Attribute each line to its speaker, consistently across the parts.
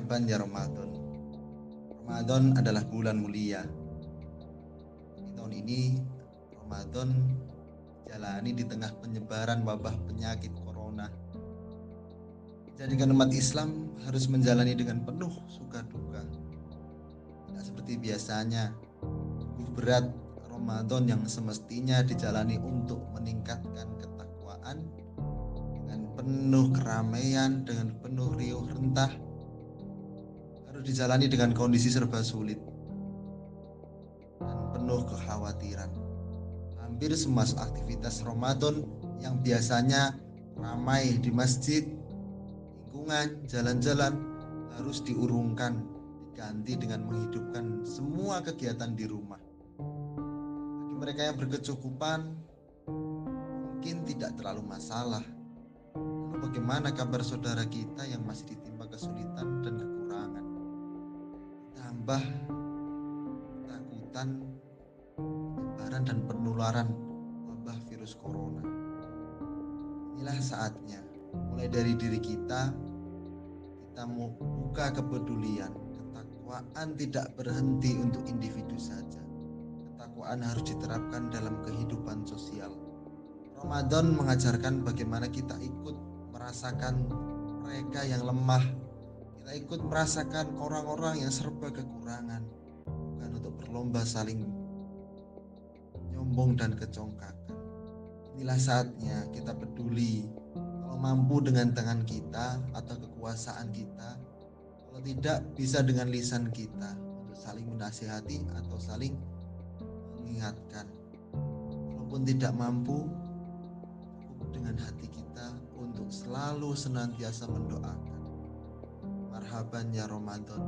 Speaker 1: Marhaban ya Ramadan. Ramadan adalah bulan mulia. Di tahun ini Ramadan jalani di tengah penyebaran wabah penyakit corona. Jadikan umat Islam harus menjalani dengan penuh suka duka. Tidak seperti biasanya, berat Ramadan yang semestinya dijalani untuk meningkatkan ketakwaan dengan penuh keramaian, dengan penuh riuh rentah harus dijalani dengan kondisi serba sulit dan penuh kekhawatiran. Hampir semua aktivitas Ramadan yang biasanya ramai di masjid, lingkungan, jalan-jalan harus diurungkan, diganti dengan menghidupkan semua kegiatan di rumah. Bagi mereka yang berkecukupan, mungkin tidak terlalu masalah. Lalu bagaimana kabar saudara kita yang masih ditimpa kesulitan dan? Tambah takutan penyebaran dan penularan wabah virus corona. Inilah saatnya, mulai dari diri kita, kita buka kepedulian, ketakwaan tidak berhenti untuk individu saja. Ketakwaan harus diterapkan dalam kehidupan sosial. Ramadan mengajarkan bagaimana kita ikut merasakan mereka yang lemah kita ikut merasakan orang-orang yang serba kekurangan, bukan untuk berlomba saling nyombong dan kecongkakan. Inilah saatnya kita peduli. Kalau mampu dengan tangan kita atau kekuasaan kita, kalau tidak bisa dengan lisan kita untuk saling menasihati atau saling mengingatkan. Walaupun tidak mampu, dengan hati kita untuk selalu senantiasa mendoakan marhaban ya Ramadan.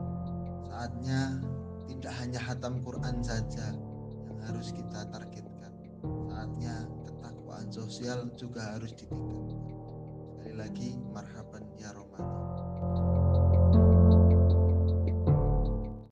Speaker 1: Saatnya tidak hanya hatam Quran saja yang harus kita targetkan. Saatnya ketakwaan sosial juga harus ditingkatkan. Sekali lagi marhaban ya Ramadan.